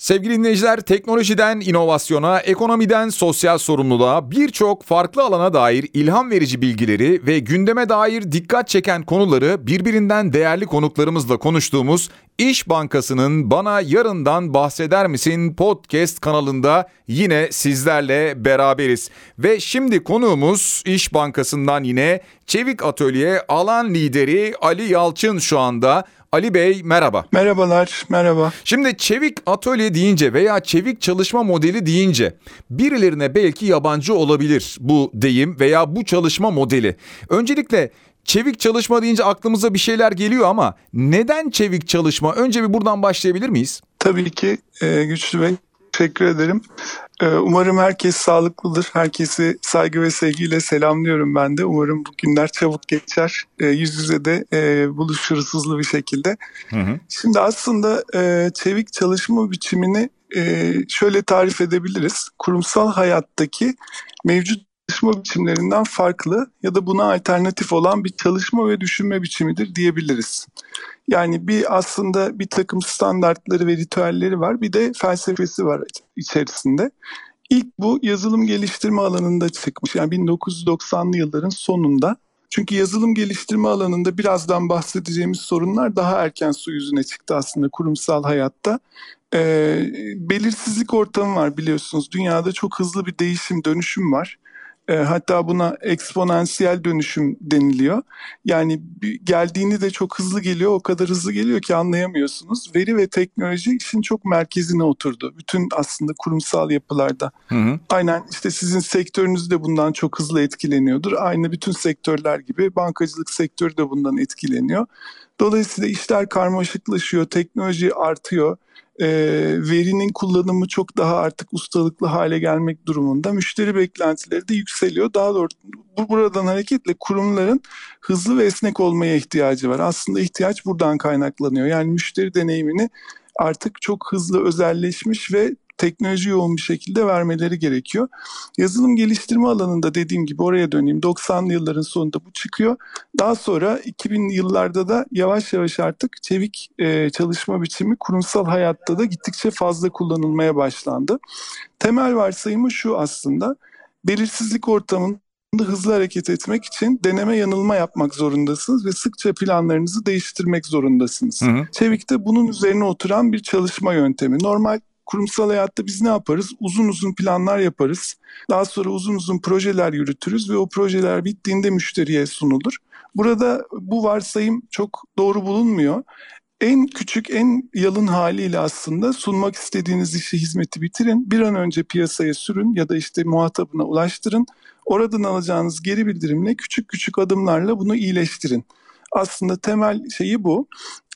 Sevgili dinleyiciler, teknolojiden inovasyona, ekonomiden sosyal sorumluluğa birçok farklı alana dair ilham verici bilgileri ve gündeme dair dikkat çeken konuları birbirinden değerli konuklarımızla konuştuğumuz İş Bankası'nın Bana Yarından Bahseder Misin podcast kanalında yine sizlerle beraberiz. Ve şimdi konuğumuz İş Bankası'ndan yine Çevik Atölye alan lideri Ali Yalçın şu anda. Ali Bey merhaba. Merhabalar, merhaba. Şimdi çevik atölye deyince veya çevik çalışma modeli deyince birilerine belki yabancı olabilir bu deyim veya bu çalışma modeli. Öncelikle çevik çalışma deyince aklımıza bir şeyler geliyor ama neden çevik çalışma? Önce bir buradan başlayabilir miyiz? Tabii ki e, Güçlü Bey. Teşekkür ederim. Ee, umarım herkes sağlıklıdır. Herkesi saygı ve sevgiyle selamlıyorum ben de. Umarım bu günler çabuk geçer. Ee, yüz yüze de e, buluşuruz hızlı bir şekilde. Hı hı. Şimdi aslında e, çevik çalışma biçimini e, şöyle tarif edebiliriz. Kurumsal hayattaki mevcut çalışma biçimlerinden farklı ya da buna alternatif olan bir çalışma ve düşünme biçimidir diyebiliriz. Yani bir aslında bir takım standartları ve ritüelleri var bir de felsefesi var içerisinde. İlk bu yazılım geliştirme alanında çıkmış yani 1990'lı yılların sonunda. Çünkü yazılım geliştirme alanında birazdan bahsedeceğimiz sorunlar daha erken su yüzüne çıktı aslında kurumsal hayatta. Ee, belirsizlik ortamı var biliyorsunuz. Dünyada çok hızlı bir değişim, dönüşüm var. E, hatta buna eksponansiyel dönüşüm deniliyor. Yani geldiğini de çok hızlı geliyor, o kadar hızlı geliyor ki anlayamıyorsunuz. Veri ve teknoloji işin çok merkezine oturdu. Bütün aslında kurumsal yapılarda. Hı hı. Aynen işte sizin sektörünüz de bundan çok hızlı etkileniyordur. Aynı bütün sektörler gibi bankacılık sektörü de bundan etkileniyor. Dolayısıyla işler karmaşıklaşıyor, teknoloji artıyor e, verinin kullanımı çok daha artık ustalıklı hale gelmek durumunda. Müşteri beklentileri de yükseliyor. Daha doğrusu bu buradan hareketle kurumların hızlı ve esnek olmaya ihtiyacı var. Aslında ihtiyaç buradan kaynaklanıyor. Yani müşteri deneyimini artık çok hızlı özelleşmiş ve teknoloji yoğun bir şekilde vermeleri gerekiyor. Yazılım geliştirme alanında dediğim gibi oraya döneyim. 90'lı yılların sonunda bu çıkıyor. Daha sonra 2000'li yıllarda da yavaş yavaş artık çevik e, çalışma biçimi kurumsal hayatta da gittikçe fazla kullanılmaya başlandı. Temel varsayımı şu aslında. Belirsizlik ortamında hızlı hareket etmek için deneme yanılma yapmak zorundasınız ve sıkça planlarınızı değiştirmek zorundasınız. Hı hı. Çevik'te bunun üzerine oturan bir çalışma yöntemi. Normal kurumsal hayatta biz ne yaparız? Uzun uzun planlar yaparız. Daha sonra uzun uzun projeler yürütürüz ve o projeler bittiğinde müşteriye sunulur. Burada bu varsayım çok doğru bulunmuyor. En küçük, en yalın haliyle aslında sunmak istediğiniz işi, hizmeti bitirin. Bir an önce piyasaya sürün ya da işte muhatabına ulaştırın. Oradan alacağınız geri bildirimle küçük küçük adımlarla bunu iyileştirin. Aslında temel şeyi bu.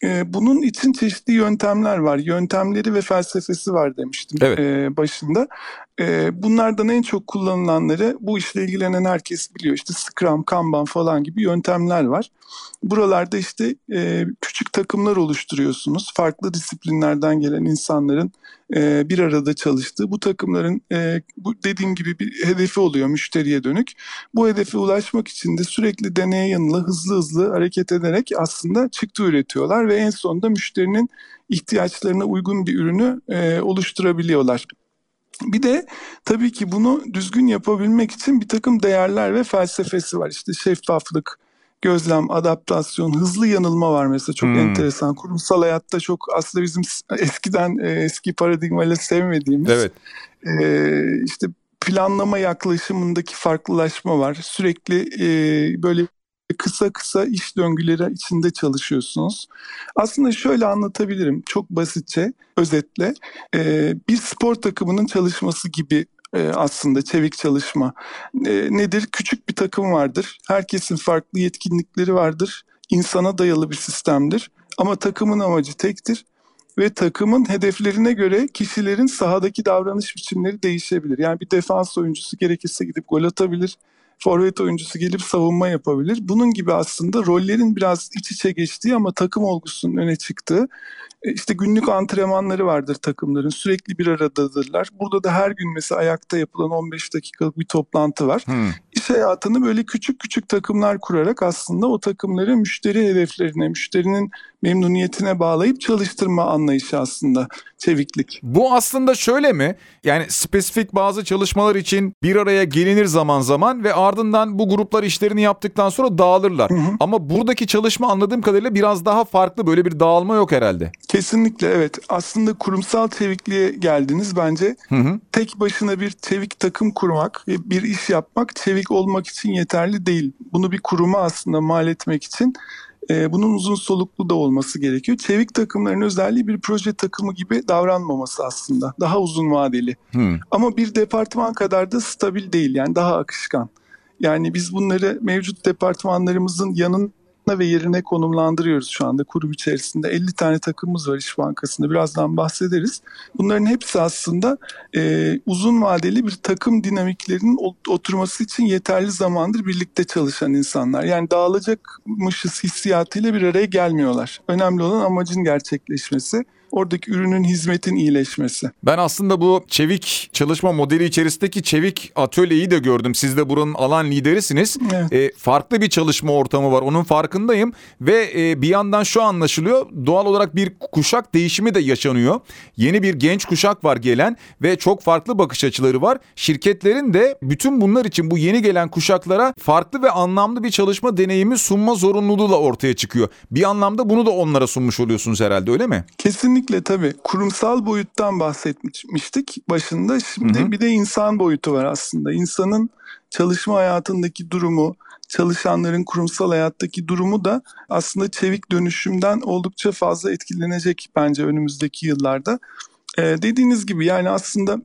Ee, bunun için çeşitli yöntemler var. Yöntemleri ve felsefesi var demiştim evet. E, başında. Ee, bunlardan en çok kullanılanları bu işle ilgilenen herkes biliyor. İşte Scrum, Kanban falan gibi yöntemler var. Buralarda işte e, küçük takımlar oluşturuyorsunuz. Farklı disiplinlerden gelen insanların e, bir arada çalıştığı bu takımların e, bu dediğim gibi bir hedefi oluyor müşteriye dönük. Bu hedefe ulaşmak için de sürekli deneye yanıla hızlı hızlı hareket ederek aslında çıktı üretiyorlar ve en sonunda müşterinin ihtiyaçlarına uygun bir ürünü oluşturabiliyorlar. Bir de tabii ki bunu düzgün yapabilmek için bir takım değerler ve felsefesi var. İşte şeffaflık, gözlem, adaptasyon, hızlı yanılma var mesela çok hmm. enteresan. Kurumsal hayatta çok aslında bizim eskiden e, eski paradigmayla sevmediğimiz evet. e, işte planlama yaklaşımındaki farklılaşma var. Sürekli e, böyle kısa kısa iş döngüleri içinde çalışıyorsunuz. Aslında şöyle anlatabilirim çok basitçe, özetle. Ee, bir spor takımının çalışması gibi e, aslında çevik çalışma. E, nedir? Küçük bir takım vardır. Herkesin farklı yetkinlikleri vardır. İnsana dayalı bir sistemdir. Ama takımın amacı tektir ve takımın hedeflerine göre kişilerin sahadaki davranış biçimleri değişebilir. Yani bir defans oyuncusu gerekirse gidip gol atabilir forvet oyuncusu gelip savunma yapabilir. Bunun gibi aslında rollerin biraz iç içe geçtiği ama takım olgusunun öne çıktığı işte günlük antrenmanları vardır takımların. Sürekli bir aradadırlar. Burada da her gün mesela ayakta yapılan 15 dakikalık bir toplantı var. Hmm. İş hayatını böyle küçük küçük takımlar kurarak aslında o takımları müşteri hedeflerine, müşterinin memnuniyetine bağlayıp çalıştırma anlayışı aslında çeviklik. Bu aslında şöyle mi? Yani spesifik bazı çalışmalar için bir araya gelinir zaman zaman ve ardından bu gruplar işlerini yaptıktan sonra dağılırlar. Hı hı. Ama buradaki çalışma anladığım kadarıyla biraz daha farklı. Böyle bir dağılma yok herhalde. Kesinlikle evet. Aslında kurumsal çevikliğe geldiniz bence. Hı hı. Tek başına bir çevik takım kurmak ve bir iş yapmak çevik olmak için yeterli değil. Bunu bir kuruma aslında mal etmek için e, bunun uzun soluklu da olması gerekiyor. Çevik takımların özelliği bir proje takımı gibi davranmaması aslında. Daha uzun vadeli. Hmm. Ama bir departman kadar da stabil değil yani daha akışkan. Yani biz bunları mevcut departmanlarımızın yanın ve yerine konumlandırıyoruz şu anda kurum içerisinde. 50 tane takımımız var İş Bankası'nda birazdan bahsederiz. Bunların hepsi aslında e, uzun vadeli bir takım dinamiklerinin oturması için yeterli zamandır birlikte çalışan insanlar. Yani dağılacakmışız hissiyatıyla bir araya gelmiyorlar. Önemli olan amacın gerçekleşmesi oradaki ürünün hizmetin iyileşmesi. Ben aslında bu çevik çalışma modeli içerisindeki çevik atölyeyi de gördüm. Siz de buranın alan liderisiniz. Evet. E, farklı bir çalışma ortamı var. Onun farkındayım ve e, bir yandan şu anlaşılıyor. Doğal olarak bir kuşak değişimi de yaşanıyor. Yeni bir genç kuşak var gelen ve çok farklı bakış açıları var. Şirketlerin de bütün bunlar için bu yeni gelen kuşaklara farklı ve anlamlı bir çalışma deneyimi sunma zorunluluğu da ortaya çıkıyor. Bir anlamda bunu da onlara sunmuş oluyorsunuz herhalde öyle mi? Kesinlikle Kesinlikle tabii. Kurumsal boyuttan bahsetmiştik başında. Şimdi hı hı. bir de insan boyutu var aslında. İnsanın çalışma hayatındaki durumu, çalışanların kurumsal hayattaki durumu da aslında çevik dönüşümden oldukça fazla etkilenecek bence önümüzdeki yıllarda. Ee, dediğiniz gibi yani aslında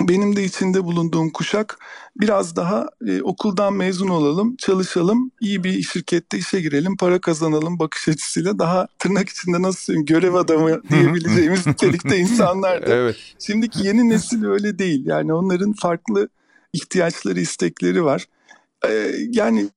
benim de içinde bulunduğum kuşak biraz daha e, okuldan mezun olalım, çalışalım, iyi bir şirkette işe girelim, para kazanalım bakış açısıyla daha tırnak içinde nasıl söyleyeyim görev adamı diyebileceğimiz nitelikte insanlardı. evet. Şimdiki yeni nesil öyle değil. Yani onların farklı ihtiyaçları, istekleri var. Ee, yani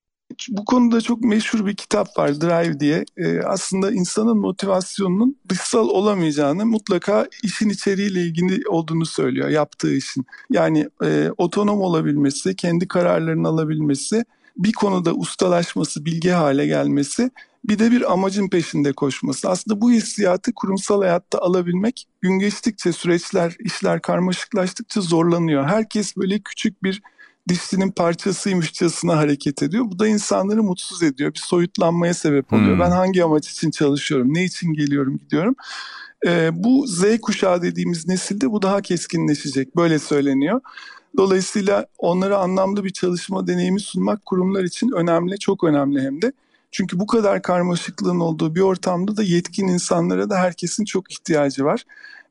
bu konuda çok meşhur bir kitap var Drive diye. Ee, aslında insanın motivasyonunun dışsal olamayacağını mutlaka işin içeriğiyle ilgili olduğunu söylüyor yaptığı işin. Yani e, otonom olabilmesi, kendi kararlarını alabilmesi, bir konuda ustalaşması, bilge hale gelmesi bir de bir amacın peşinde koşması. Aslında bu hissiyatı kurumsal hayatta alabilmek gün geçtikçe süreçler, işler karmaşıklaştıkça zorlanıyor. Herkes böyle küçük bir dişlinin parçasıymışçasına hareket ediyor. Bu da insanları mutsuz ediyor. Bir soyutlanmaya sebep oluyor. Hmm. Ben hangi amaç için çalışıyorum, ne için geliyorum, gidiyorum. Ee, bu Z kuşağı dediğimiz nesilde bu daha keskinleşecek. Böyle söyleniyor. Dolayısıyla onlara anlamlı bir çalışma deneyimi sunmak kurumlar için önemli, çok önemli hem de. Çünkü bu kadar karmaşıklığın olduğu bir ortamda da yetkin insanlara da herkesin çok ihtiyacı var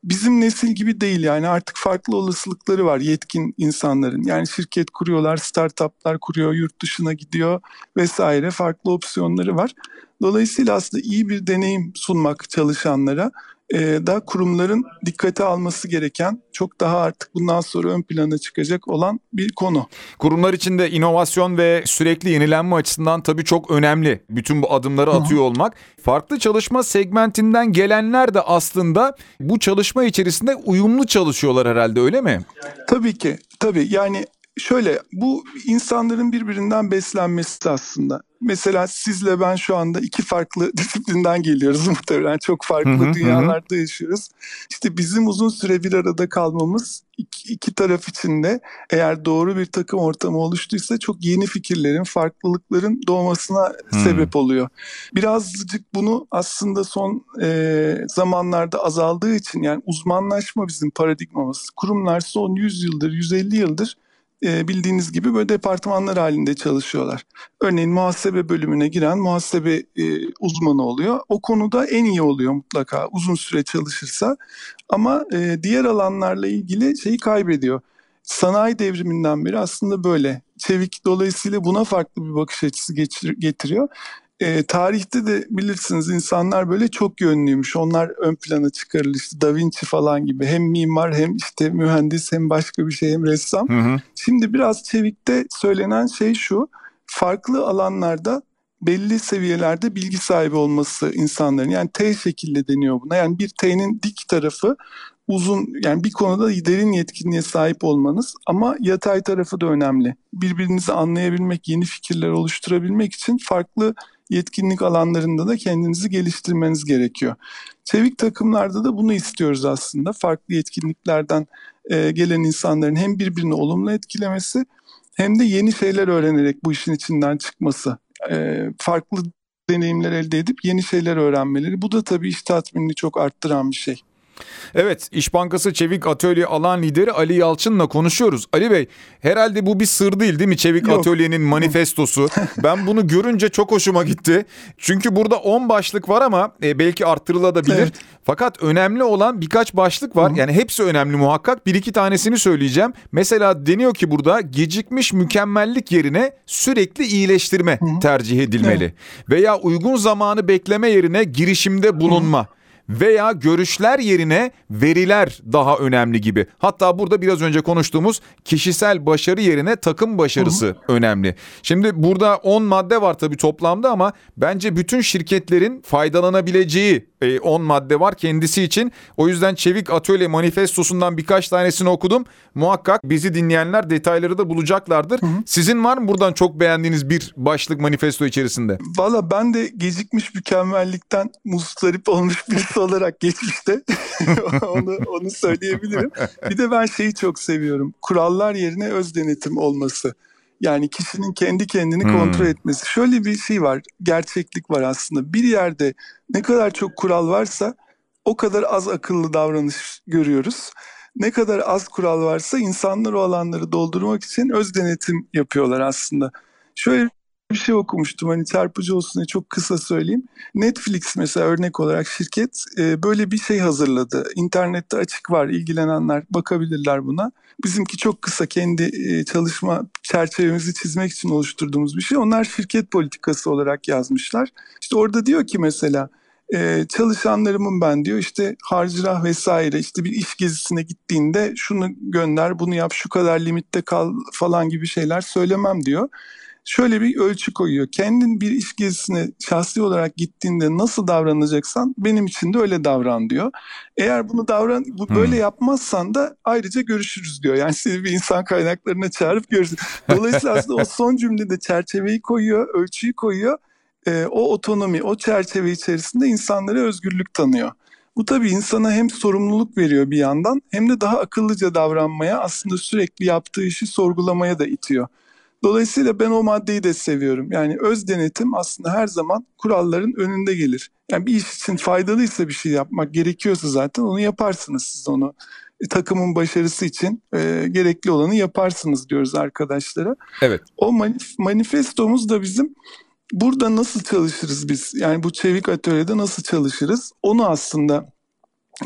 bizim nesil gibi değil yani artık farklı olasılıkları var yetkin insanların. Yani şirket kuruyorlar, startuplar kuruyor, yurt dışına gidiyor vesaire farklı opsiyonları var. Dolayısıyla aslında iyi bir deneyim sunmak çalışanlara e, da kurumların dikkate alması gereken çok daha artık bundan sonra ön plana çıkacak olan bir konu. Kurumlar içinde inovasyon ve sürekli yenilenme açısından tabii çok önemli. Bütün bu adımları atıyor olmak. Farklı çalışma segmentinden gelenler de aslında bu çalışma içerisinde uyumlu çalışıyorlar herhalde öyle mi? Tabii ki. Tabii yani şöyle bu insanların birbirinden beslenmesi aslında. Mesela sizle ben şu anda iki farklı disiplinden geliyoruz muhtemelen. Çok farklı hı hı, dünyalarda hı. yaşıyoruz. İşte bizim uzun süre bir arada kalmamız iki, iki taraf için de eğer doğru bir takım ortamı oluştuysa çok yeni fikirlerin, farklılıkların doğmasına hmm. sebep oluyor. Birazcık bunu aslında son e, zamanlarda azaldığı için yani uzmanlaşma bizim paradigmamız. Kurumlar son 100 yıldır, 150 yıldır e, bildiğiniz gibi böyle departmanlar halinde çalışıyorlar. Örneğin muhasebe bölümüne giren muhasebe e, uzmanı oluyor. O konuda en iyi oluyor mutlaka uzun süre çalışırsa. Ama e, diğer alanlarla ilgili şeyi kaybediyor. Sanayi devriminden beri aslında böyle. Çevik dolayısıyla buna farklı bir bakış açısı getiriyor. E, tarihte de bilirsiniz insanlar böyle çok yönlüymüş. Onlar ön plana çıkarılır işte Da Vinci falan gibi. Hem mimar hem işte mühendis hem başka bir şey hem ressam. Hı hı. Şimdi biraz Çevik'te söylenen şey şu. Farklı alanlarda belli seviyelerde bilgi sahibi olması insanların. Yani T şekilde deniyor buna. Yani bir T'nin dik tarafı uzun yani bir konuda derin yetkinliğe sahip olmanız ama yatay tarafı da önemli. Birbirinizi anlayabilmek, yeni fikirler oluşturabilmek için farklı yetkinlik alanlarında da kendinizi geliştirmeniz gerekiyor. Çevik takımlarda da bunu istiyoruz aslında. Farklı yetkinliklerden e, gelen insanların hem birbirini olumlu etkilemesi hem de yeni şeyler öğrenerek bu işin içinden çıkması. E, farklı deneyimler elde edip yeni şeyler öğrenmeleri. Bu da tabii iş tatminini çok arttıran bir şey. Evet, İş Bankası Çevik Atölye alan lideri Ali Yalçın'la konuşuyoruz. Ali Bey, herhalde bu bir sır değil değil mi Çevik Yok. Atölye'nin manifestosu? ben bunu görünce çok hoşuma gitti. Çünkü burada 10 başlık var ama e, belki arttırılabilir. Evet. Fakat önemli olan birkaç başlık var. Hı. Yani hepsi önemli muhakkak. Bir iki tanesini söyleyeceğim. Mesela deniyor ki burada gecikmiş mükemmellik yerine sürekli iyileştirme Hı. tercih edilmeli. Evet. Veya uygun zamanı bekleme yerine girişimde bulunma. Hı veya görüşler yerine veriler daha önemli gibi. Hatta burada biraz önce konuştuğumuz kişisel başarı yerine takım başarısı hı hı. önemli. Şimdi burada 10 madde var tabii toplamda ama bence bütün şirketlerin faydalanabileceği 10 e, madde var kendisi için. O yüzden Çevik Atölye manifestosundan birkaç tanesini okudum. Muhakkak bizi dinleyenler detayları da bulacaklardır. Hı hı. Sizin var mı buradan çok beğendiğiniz bir başlık manifesto içerisinde? Valla ben de gecikmiş mükemmellikten mustarip olmuş olarak geçmişte onu, onu söyleyebilirim. Bir de ben şeyi çok seviyorum. Kurallar yerine öz denetim olması. Yani kişinin kendi kendini hmm. kontrol etmesi. Şöyle bir şey var, gerçeklik var aslında. Bir yerde ne kadar çok kural varsa o kadar az akıllı davranış görüyoruz. Ne kadar az kural varsa insanlar o alanları doldurmak için öz denetim yapıyorlar aslında. Şöyle bir şey okumuştum hani çarpıcı olsun diye çok kısa söyleyeyim. Netflix mesela örnek olarak şirket e, böyle bir şey hazırladı. İnternette açık var ilgilenenler bakabilirler buna. Bizimki çok kısa kendi e, çalışma çerçevemizi çizmek için oluşturduğumuz bir şey. Onlar şirket politikası olarak yazmışlar. İşte orada diyor ki mesela e, çalışanlarımın ben diyor işte harcırah vesaire işte bir iş gezisine gittiğinde şunu gönder bunu yap şu kadar limitte kal falan gibi şeyler söylemem diyor şöyle bir ölçü koyuyor. Kendin bir iş gezisine şahsi olarak gittiğinde nasıl davranacaksan benim için de öyle davran diyor. Eğer bunu davran bu hmm. böyle yapmazsan da ayrıca görüşürüz diyor. Yani seni bir insan kaynaklarına çağırıp görüşürüz. Dolayısıyla aslında o son cümlede çerçeveyi koyuyor, ölçüyü koyuyor. E, o otonomi, o çerçeve içerisinde insanlara özgürlük tanıyor. Bu tabii insana hem sorumluluk veriyor bir yandan hem de daha akıllıca davranmaya aslında sürekli yaptığı işi sorgulamaya da itiyor. Dolayısıyla ben o maddeyi de seviyorum. Yani öz denetim aslında her zaman kuralların önünde gelir. Yani bir iş için faydalıysa bir şey yapmak gerekiyorsa zaten onu yaparsınız siz onu. E, takımın başarısı için e, gerekli olanı yaparsınız diyoruz arkadaşlara. Evet. O manif- manifestomuz da bizim burada nasıl çalışırız biz? Yani bu çevik atölyede nasıl çalışırız? Onu aslında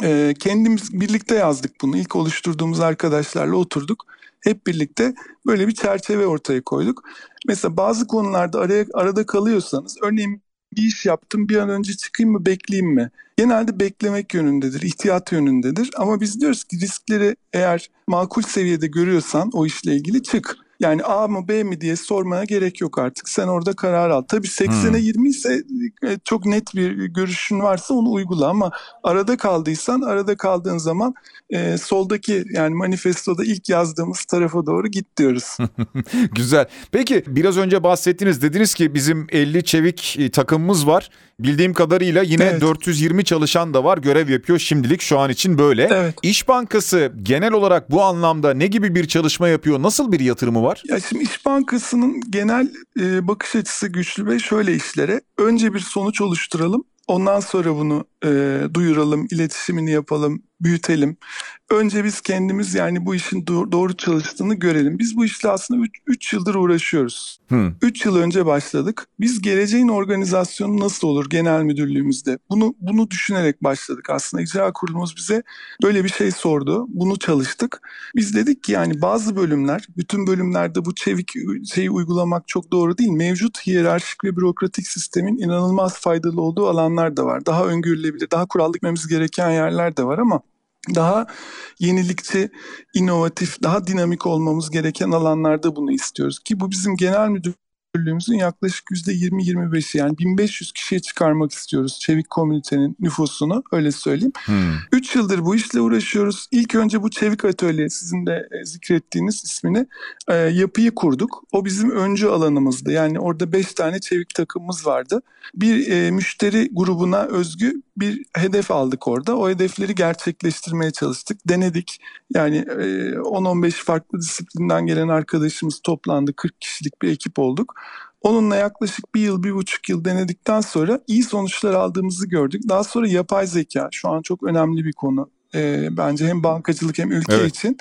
e, kendimiz birlikte yazdık bunu. İlk oluşturduğumuz arkadaşlarla oturduk hep birlikte böyle bir çerçeve ortaya koyduk. Mesela bazı konularda araya, arada kalıyorsanız örneğin bir iş yaptım bir an önce çıkayım mı bekleyeyim mi? Genelde beklemek yönündedir, ihtiyat yönündedir. Ama biz diyoruz ki riskleri eğer makul seviyede görüyorsan o işle ilgili çık. Yani A mı B mi diye sormaya gerek yok artık. Sen orada karar al. Tabii 80'e hmm. 20 ise e, çok net bir görüşün varsa onu uygula ama arada kaldıysan arada kaldığın zaman e, soldaki yani manifestoda ilk yazdığımız tarafa doğru git diyoruz. Güzel. Peki biraz önce bahsettiniz dediniz ki bizim 50 çevik e, takımımız var. Bildiğim kadarıyla yine evet. 420 çalışan da var görev yapıyor şimdilik şu an için böyle. Evet. İş Bankası genel olarak bu anlamda ne gibi bir çalışma yapıyor? Nasıl bir yatırımı var? Ya şimdi İş Bankası'nın genel e, bakış açısı güçlü ve şöyle işlere. Önce bir sonuç oluşturalım. Ondan sonra bunu e, duyuralım, iletişimini yapalım, büyütelim. Önce biz kendimiz yani bu işin doğru çalıştığını görelim. Biz bu işle aslında 3 yıldır uğraşıyoruz. 3 yıl önce başladık. Biz geleceğin organizasyonu nasıl olur genel müdürlüğümüzde? Bunu bunu düşünerek başladık aslında. İcra kurulumuz bize böyle bir şey sordu. Bunu çalıştık. Biz dedik ki yani bazı bölümler, bütün bölümlerde bu çevik şeyi uygulamak çok doğru değil. Mevcut hiyerarşik ve bürokratik sistemin inanılmaz faydalı olduğu alanlar da var. Daha öngörülebilir, daha kurallık gereken yerler de var ama daha yenilikçi, inovatif, daha dinamik olmamız gereken alanlarda bunu istiyoruz. Ki bu bizim genel müdür Müdürlüğümüzün yaklaşık %20-25'i yani 1500 kişiye çıkarmak istiyoruz Çevik komünitenin nüfusunu öyle söyleyeyim. 3 hmm. yıldır bu işle uğraşıyoruz. İlk önce bu Çevik Atölye sizin de e, zikrettiğiniz ismini e, yapıyı kurduk. O bizim öncü alanımızdı. Yani orada 5 tane çevik takımımız vardı. Bir e, müşteri grubuna özgü bir hedef aldık orada. O hedefleri gerçekleştirmeye çalıştık. Denedik. Yani e, 10-15 farklı disiplinden gelen arkadaşımız toplandı. 40 kişilik bir ekip olduk. Onunla yaklaşık bir yıl, bir buçuk yıl denedikten sonra iyi sonuçlar aldığımızı gördük. Daha sonra yapay zeka şu an çok önemli bir konu. E, bence hem bankacılık hem ülke evet. için.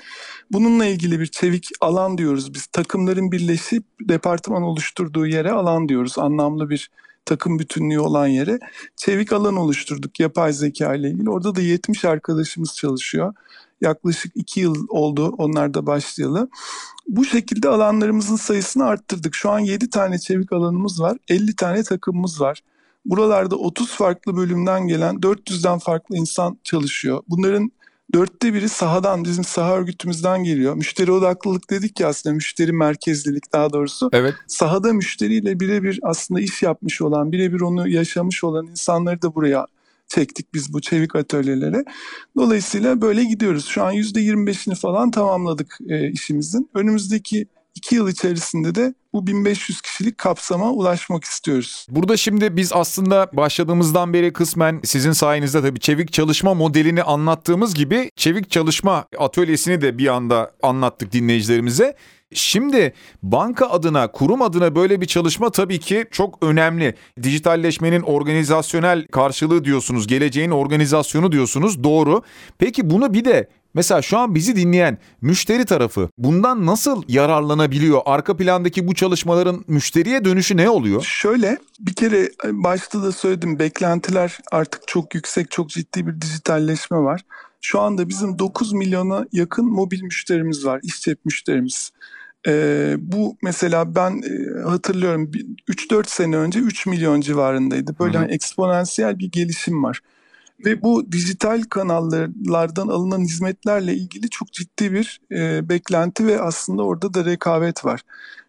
Bununla ilgili bir çevik alan diyoruz biz. Takımların birleşip departman oluşturduğu yere alan diyoruz. Anlamlı bir takım bütünlüğü olan yere çevik alan oluşturduk yapay zeka ile ilgili. Orada da 70 arkadaşımız çalışıyor. Yaklaşık 2 yıl oldu onlar da başlayalı. Bu şekilde alanlarımızın sayısını arttırdık. Şu an 7 tane çevik alanımız var. 50 tane takımımız var. Buralarda 30 farklı bölümden gelen 400'den farklı insan çalışıyor. Bunların dörtte biri sahadan, bizim saha örgütümüzden geliyor. Müşteri odaklılık dedik ya aslında müşteri merkezlilik daha doğrusu. Evet. Sahada müşteriyle birebir aslında iş yapmış olan, birebir onu yaşamış olan insanları da buraya çektik biz bu çevik atölyelere. Dolayısıyla böyle gidiyoruz. Şu an %25'ini falan tamamladık e, işimizin. Önümüzdeki iki yıl içerisinde de bu 1500 kişilik kapsama ulaşmak istiyoruz. Burada şimdi biz aslında başladığımızdan beri kısmen sizin sayenizde tabii çevik çalışma modelini anlattığımız gibi çevik çalışma atölyesini de bir anda anlattık dinleyicilerimize. Şimdi banka adına, kurum adına böyle bir çalışma tabii ki çok önemli. Dijitalleşmenin organizasyonel karşılığı diyorsunuz, geleceğin organizasyonu diyorsunuz. Doğru. Peki bunu bir de Mesela şu an bizi dinleyen müşteri tarafı bundan nasıl yararlanabiliyor? Arka plandaki bu çalışmaların müşteriye dönüşü ne oluyor? Şöyle bir kere başta da söyledim beklentiler artık çok yüksek çok ciddi bir dijitalleşme var. Şu anda bizim 9 milyona yakın mobil müşterimiz var, iş cep müşterimiz. Ee, bu mesela ben e, hatırlıyorum 3-4 sene önce 3 milyon civarındaydı. Böyle hani eksponansiyel bir gelişim var. Ve bu dijital kanallardan alınan hizmetlerle ilgili çok ciddi bir e, beklenti ve aslında orada da rekabet var.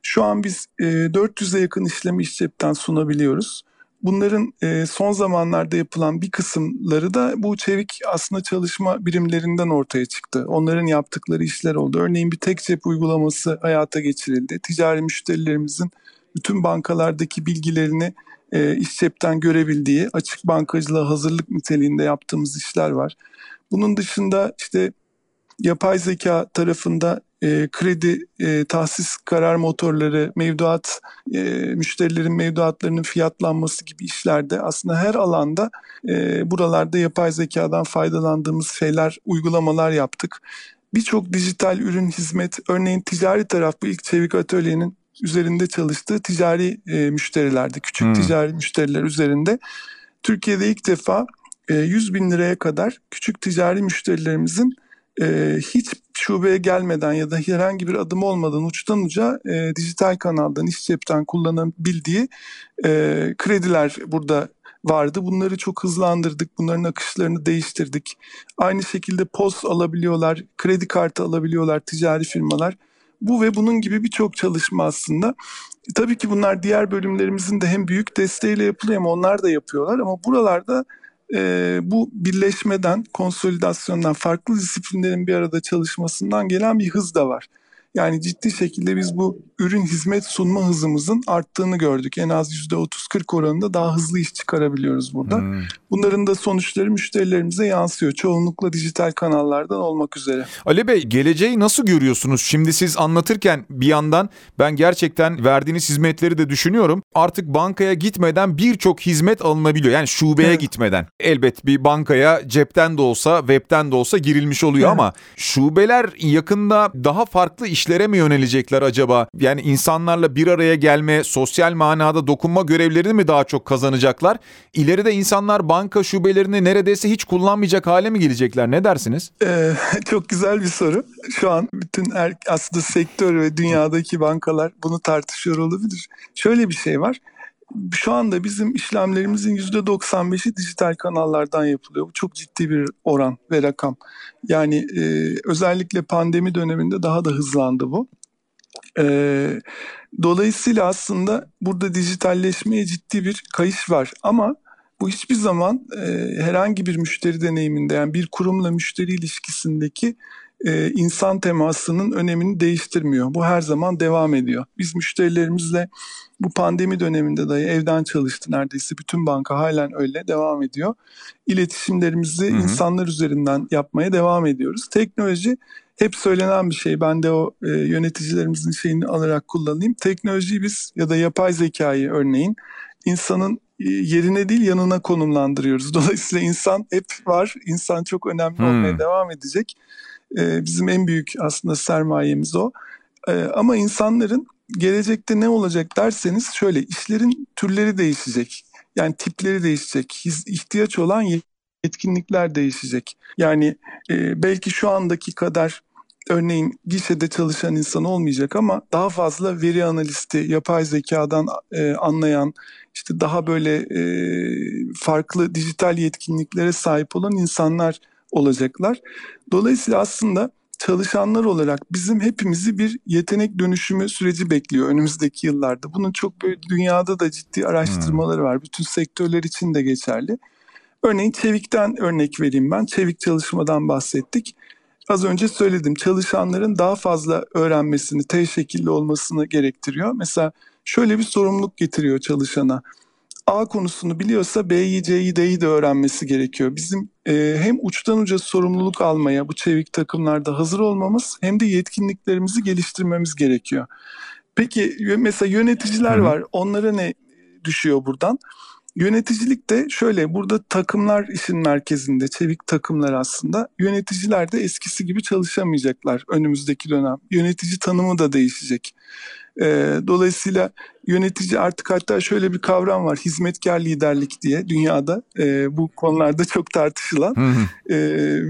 Şu an biz e, 400'e yakın işlemi iş cepten sunabiliyoruz. Bunların e, son zamanlarda yapılan bir kısımları da bu çevik aslında çalışma birimlerinden ortaya çıktı. Onların yaptıkları işler oldu. Örneğin bir tek cep uygulaması hayata geçirildi. Ticari müşterilerimizin bütün bankalardaki bilgilerini e, iş cepten görebildiği açık bankacılığa hazırlık niteliğinde yaptığımız işler var. Bunun dışında işte yapay zeka tarafında e, kredi e, tahsis karar motorları, mevduat, e, müşterilerin mevduatlarının fiyatlanması gibi işlerde aslında her alanda e, buralarda yapay zekadan faydalandığımız şeyler, uygulamalar yaptık. Birçok dijital ürün, hizmet, örneğin ticari taraf bu ilk Çevik Atölye'nin üzerinde çalıştığı ticari e, müşterilerde, küçük hmm. ticari müşteriler üzerinde. Türkiye'de ilk defa e, 100 bin liraya kadar küçük ticari müşterilerimizin e, hiç şubeye gelmeden ya da herhangi bir adım olmadan uçtan uca e, dijital kanaldan, iş cepten kullanabildiği e, krediler burada vardı. Bunları çok hızlandırdık. Bunların akışlarını değiştirdik. Aynı şekilde post alabiliyorlar, kredi kartı alabiliyorlar ticari firmalar. Bu ve bunun gibi birçok çalışma aslında. Tabii ki bunlar diğer bölümlerimizin de hem büyük desteğiyle yapılıyor hem onlar da yapıyorlar ama buralarda e, bu birleşmeden, konsolidasyondan, farklı disiplinlerin bir arada çalışmasından gelen bir hız da var. Yani ciddi şekilde biz bu ürün hizmet sunma hızımızın arttığını gördük. En az %30-40 oranında daha hızlı iş çıkarabiliyoruz burada. Hmm. Bunların da sonuçları müşterilerimize yansıyor. Çoğunlukla dijital kanallardan olmak üzere. Ali Bey geleceği nasıl görüyorsunuz? Şimdi siz anlatırken bir yandan ben gerçekten verdiğiniz hizmetleri de düşünüyorum. Artık bankaya gitmeden birçok hizmet alınabiliyor. Yani şubeye evet. gitmeden. Elbet bir bankaya cepten de olsa webten de olsa girilmiş oluyor evet. ama şubeler yakında daha farklı iş işlere mi yönelecekler acaba? Yani insanlarla bir araya gelme, sosyal manada dokunma görevlerini mi daha çok kazanacaklar? İleride insanlar banka şubelerini neredeyse hiç kullanmayacak hale mi gelecekler? Ne dersiniz? Ee, çok güzel bir soru. Şu an bütün er, aslında sektör ve dünyadaki bankalar bunu tartışıyor olabilir. Şöyle bir şey var şu anda bizim işlemlerimizin %95'i dijital kanallardan yapılıyor. Bu çok ciddi bir oran ve rakam. Yani e, özellikle pandemi döneminde daha da hızlandı bu. E, dolayısıyla aslında burada dijitalleşmeye ciddi bir kayış var ama bu hiçbir zaman e, herhangi bir müşteri deneyiminde yani bir kurumla müşteri ilişkisindeki e, insan temasının önemini değiştirmiyor. Bu her zaman devam ediyor. Biz müşterilerimizle bu pandemi döneminde dahi evden çalıştı neredeyse bütün banka halen öyle devam ediyor. İletişimlerimizi hı hı. insanlar üzerinden yapmaya devam ediyoruz. Teknoloji hep söylenen bir şey. Ben de o e, yöneticilerimizin şeyini alarak kullanayım. Teknolojiyi biz ya da yapay zekayı örneğin insanın e, yerine değil yanına konumlandırıyoruz. Dolayısıyla insan hep var. İnsan çok önemli hmm. olmaya devam edecek. Ee, bizim en büyük aslında sermayemiz o. Ee, ama insanların gelecekte ne olacak derseniz şöyle işlerin türleri değişecek. Yani tipleri değişecek. ihtiyaç olan yetkinlikler değişecek. Yani e, belki şu andaki kadar örneğin gişede çalışan insan olmayacak ama daha fazla veri analisti, yapay zekadan e, anlayan, işte daha böyle e, farklı dijital yetkinliklere sahip olan insanlar olacaklar. Dolayısıyla aslında çalışanlar olarak bizim hepimizi bir yetenek dönüşümü süreci bekliyor önümüzdeki yıllarda. Bunun çok böyle dünyada da ciddi araştırmaları var. Bütün sektörler için de geçerli. Örneğin Çevik'ten örnek vereyim ben. Çevik çalışmadan bahsettik. Az önce söyledim çalışanların daha fazla öğrenmesini, T şekilli olmasını gerektiriyor. Mesela şöyle bir sorumluluk getiriyor çalışana. A konusunu biliyorsa B'yi, C'yi, D'yi de öğrenmesi gerekiyor. Bizim e, hem uçtan uca sorumluluk almaya bu çevik takımlarda hazır olmamız hem de yetkinliklerimizi geliştirmemiz gerekiyor. Peki mesela yöneticiler var. Onlara ne düşüyor buradan? Yöneticilik de şöyle burada takımlar işin merkezinde çevik takımlar aslında yöneticiler de eskisi gibi çalışamayacaklar önümüzdeki dönem. Yönetici tanımı da değişecek. E, dolayısıyla yönetici artık hatta şöyle bir kavram var hizmetkar liderlik diye dünyada. E, bu konularda çok tartışılan. E,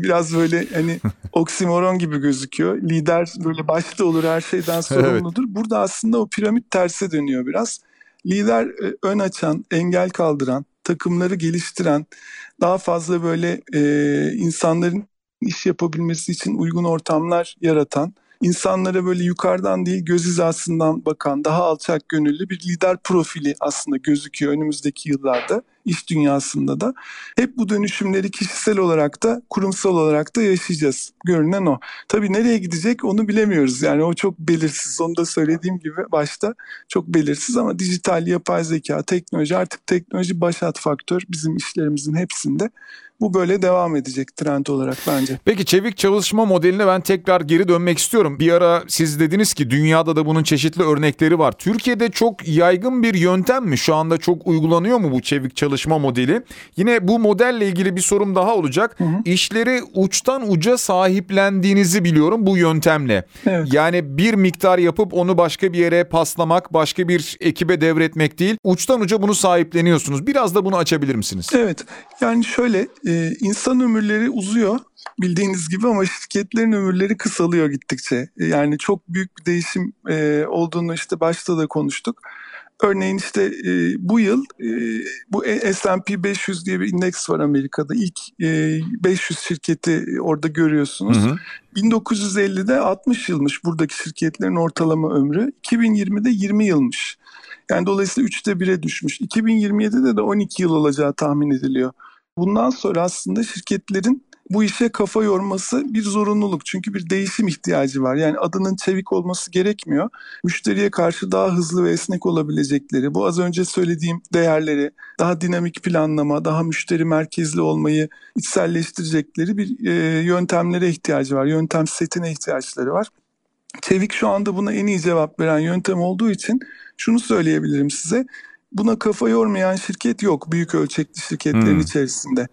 biraz böyle hani oksimoron gibi gözüküyor. Lider böyle başta olur her şeyden sorumludur. Evet. burada aslında o piramit terse dönüyor biraz. Lider e, ön açan engel kaldıran takımları geliştiren daha fazla böyle e, insanların iş yapabilmesi için uygun ortamlar yaratan insanlara böyle yukarıdan değil göz hizasından bakan daha alçak gönüllü bir lider profili aslında gözüküyor önümüzdeki yıllarda iş dünyasında da. Hep bu dönüşümleri kişisel olarak da kurumsal olarak da yaşayacağız. Görünen o. Tabii nereye gidecek onu bilemiyoruz. Yani o çok belirsiz. Onu da söylediğim gibi başta çok belirsiz ama dijital, yapay zeka, teknoloji artık teknoloji başat faktör bizim işlerimizin hepsinde. Bu böyle devam edecek trend olarak bence. Peki çevik çalışma modeline ben tekrar geri dönmek istiyorum. Bir ara siz dediniz ki dünyada da bunun çeşitli örnekleri var. Türkiye'de çok yaygın bir yöntem mi? Şu anda çok uygulanıyor mu bu çevik çalışma modeli? Yine bu modelle ilgili bir sorum daha olacak. Hı hı. İşleri uçtan uca sahiplendiğinizi biliyorum bu yöntemle. Evet. Yani bir miktar yapıp onu başka bir yere paslamak, başka bir ekibe devretmek değil. Uçtan uca bunu sahipleniyorsunuz. Biraz da bunu açabilir misiniz? Evet. Yani şöyle e, insan ömürleri uzuyor bildiğiniz gibi ama şirketlerin ömürleri kısalıyor gittikçe. E, yani çok büyük bir değişim e, olduğunu işte başta da konuştuk. Örneğin işte e, bu yıl e, bu S&P 500 diye bir indeks var Amerika'da. İlk e, 500 şirketi orada görüyorsunuz. Hı hı. 1950'de 60 yılmış buradaki şirketlerin ortalama ömrü. 2020'de 20 yılmış. Yani dolayısıyla 3'te 1'e düşmüş. 2027'de de 12 yıl olacağı tahmin ediliyor. Bundan sonra aslında şirketlerin bu işe kafa yorması bir zorunluluk. Çünkü bir değişim ihtiyacı var. Yani adının çevik olması gerekmiyor. Müşteriye karşı daha hızlı ve esnek olabilecekleri, bu az önce söylediğim değerleri, daha dinamik planlama, daha müşteri merkezli olmayı içselleştirecekleri bir e, yöntemlere ihtiyacı var. Yöntem setine ihtiyaçları var. Çevik şu anda buna en iyi cevap veren yöntem olduğu için şunu söyleyebilirim size buna kafa yormayan şirket yok büyük ölçekli şirketlerin hmm. içerisinde.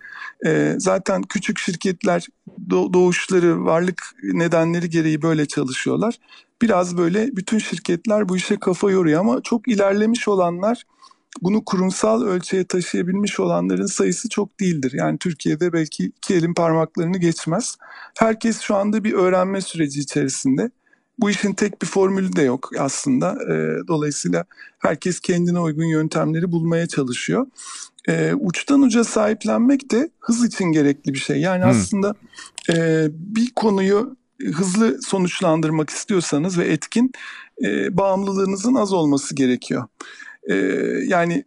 E, zaten küçük şirketler doğuşları, varlık nedenleri gereği böyle çalışıyorlar. Biraz böyle bütün şirketler bu işe kafa yoruyor ama çok ilerlemiş olanlar bunu kurumsal ölçüye taşıyabilmiş olanların sayısı çok değildir. Yani Türkiye'de belki iki elin parmaklarını geçmez. Herkes şu anda bir öğrenme süreci içerisinde. Bu işin tek bir formülü de yok aslında. E, dolayısıyla herkes kendine uygun yöntemleri bulmaya çalışıyor. E, uçtan uca sahiplenmek de hız için gerekli bir şey. Yani hmm. aslında e, bir konuyu hızlı sonuçlandırmak istiyorsanız ve etkin e, bağımlılığınızın az olması gerekiyor. E, yani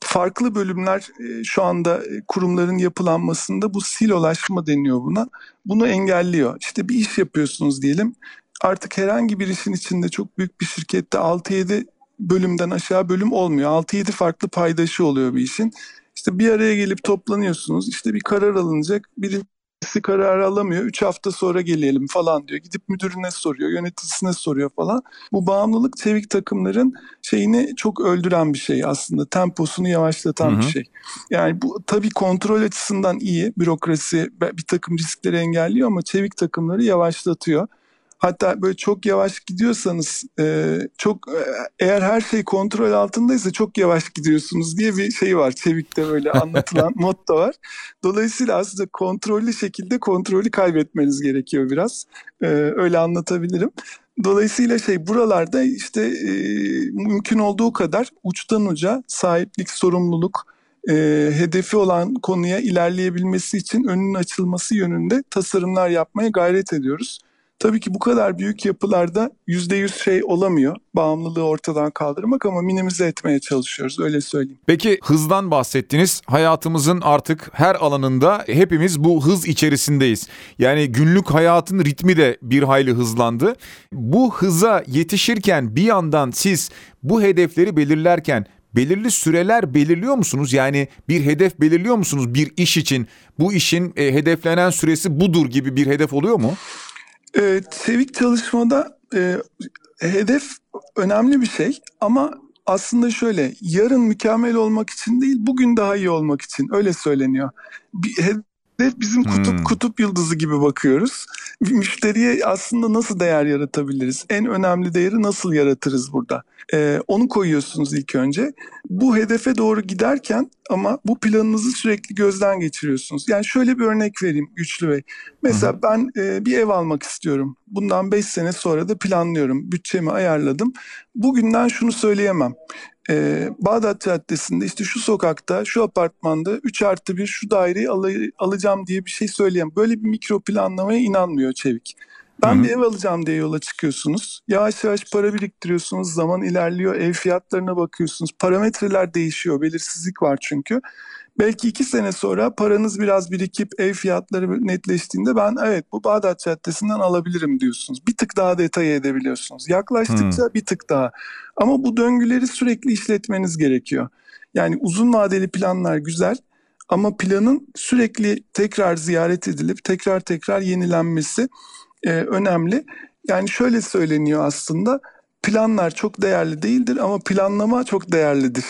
farklı bölümler e, şu anda e, kurumların yapılanmasında bu silolaşma deniyor buna. Bunu engelliyor. İşte bir iş yapıyorsunuz diyelim. Artık herhangi bir işin içinde çok büyük bir şirkette 6-7 bölümden aşağı bölüm olmuyor. 6-7 farklı paydaşı oluyor bir işin. İşte bir araya gelip toplanıyorsunuz. İşte bir karar alınacak. Birisi karar alamıyor. Üç hafta sonra gelelim falan diyor. Gidip müdürüne soruyor, yöneticisine soruyor falan. Bu bağımlılık çevik takımların şeyini çok öldüren bir şey aslında. Temposunu yavaşlatan hı hı. bir şey. Yani bu tabii kontrol açısından iyi. Bürokrasi bir takım riskleri engelliyor ama çevik takımları yavaşlatıyor. Hatta böyle çok yavaş gidiyorsanız e, çok e, eğer her şey kontrol altındaysa çok yavaş gidiyorsunuz diye bir şey var. Çevik'te böyle anlatılan motto var. Dolayısıyla aslında kontrollü şekilde kontrolü kaybetmeniz gerekiyor biraz. E, öyle anlatabilirim. Dolayısıyla şey buralarda işte e, mümkün olduğu kadar uçtan uca sahiplik, sorumluluk, e, hedefi olan konuya ilerleyebilmesi için önünün açılması yönünde tasarımlar yapmaya gayret ediyoruz. Tabii ki bu kadar büyük yapılarda yüzde yüz şey olamıyor. Bağımlılığı ortadan kaldırmak ama minimize etmeye çalışıyoruz öyle söyleyeyim. Peki hızdan bahsettiniz. Hayatımızın artık her alanında hepimiz bu hız içerisindeyiz. Yani günlük hayatın ritmi de bir hayli hızlandı. Bu hıza yetişirken bir yandan siz bu hedefleri belirlerken belirli süreler belirliyor musunuz? Yani bir hedef belirliyor musunuz bir iş için? Bu işin e, hedeflenen süresi budur gibi bir hedef oluyor mu? E, Sevik çalışmada e, hedef önemli bir şey ama aslında şöyle yarın mükemmel olmak için değil bugün daha iyi olmak için öyle söyleniyor. Bir hedef bizim kutup hmm. kutup yıldızı gibi bakıyoruz. Müşteriye aslında nasıl değer yaratabiliriz? En önemli değeri nasıl yaratırız burada? Ee, onu koyuyorsunuz ilk önce. Bu hedefe doğru giderken ama bu planınızı sürekli gözden geçiriyorsunuz. Yani şöyle bir örnek vereyim Güçlü Bey. Mesela Hı-hı. ben e, bir ev almak istiyorum. Bundan 5 sene sonra da planlıyorum. Bütçemi ayarladım. Bugünden şunu söyleyemem. Ee, Bağdat Caddesi'nde işte şu sokakta, şu apartmanda 3 artı 1 şu daireyi al- alacağım diye bir şey söyleyemem. Böyle bir mikro planlamaya inanmıyor Çevik. Ben Hı-hı. bir ev alacağım diye yola çıkıyorsunuz. Yavaş yavaş para biriktiriyorsunuz. Zaman ilerliyor. Ev fiyatlarına bakıyorsunuz. Parametreler değişiyor. Belirsizlik var çünkü. Belki iki sene sonra paranız biraz birikip ev fiyatları netleştiğinde ben evet bu Bağdat Caddesi'nden alabilirim diyorsunuz. Bir tık daha detay edebiliyorsunuz. Yaklaştıkça hmm. bir tık daha. Ama bu döngüleri sürekli işletmeniz gerekiyor. Yani uzun vadeli planlar güzel ama planın sürekli tekrar ziyaret edilip tekrar tekrar yenilenmesi e, önemli. Yani şöyle söyleniyor aslında planlar çok değerli değildir ama planlama çok değerlidir.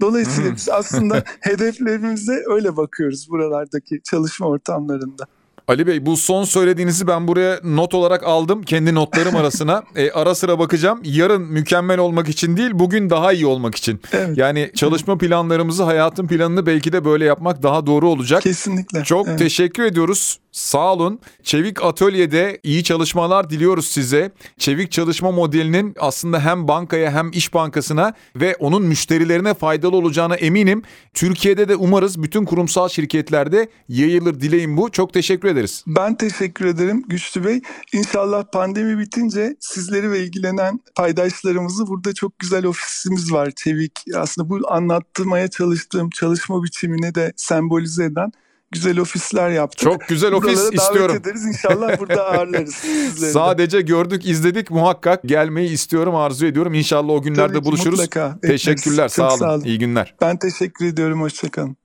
Dolayısıyla hmm. biz aslında hedeflerimize öyle bakıyoruz buralardaki çalışma ortamlarında. Ali Bey bu son söylediğinizi ben buraya not olarak aldım kendi notlarım arasına. e, ara sıra bakacağım. Yarın mükemmel olmak için değil bugün daha iyi olmak için. Evet. Yani çalışma planlarımızı hayatın planını belki de böyle yapmak daha doğru olacak. Kesinlikle. Çok evet. teşekkür ediyoruz. Sağ olun. Çevik Atölye'de iyi çalışmalar diliyoruz size. Çevik çalışma modelinin aslında hem bankaya hem iş bankasına ve onun müşterilerine faydalı olacağına eminim. Türkiye'de de umarız bütün kurumsal şirketlerde yayılır dileğim bu. Çok teşekkür ederiz. Ben teşekkür ederim Güçlü Bey. İnşallah pandemi bitince sizleri ve ilgilenen paydaşlarımızı burada çok güzel ofisimiz var Çevik. Aslında bu anlattırmaya çalıştığım çalışma biçimine de sembolize eden güzel ofisler yaptık. Çok güzel ofis Buraları istiyorum. davet ederiz inşallah burada ağırlarız. Sadece gördük izledik muhakkak gelmeyi istiyorum arzu ediyorum. İnşallah o günlerde Tabii buluşuruz. Mutlaka. Teşekkürler sağ olun. sağ olun. İyi günler. Ben teşekkür ediyorum hoşçakalın.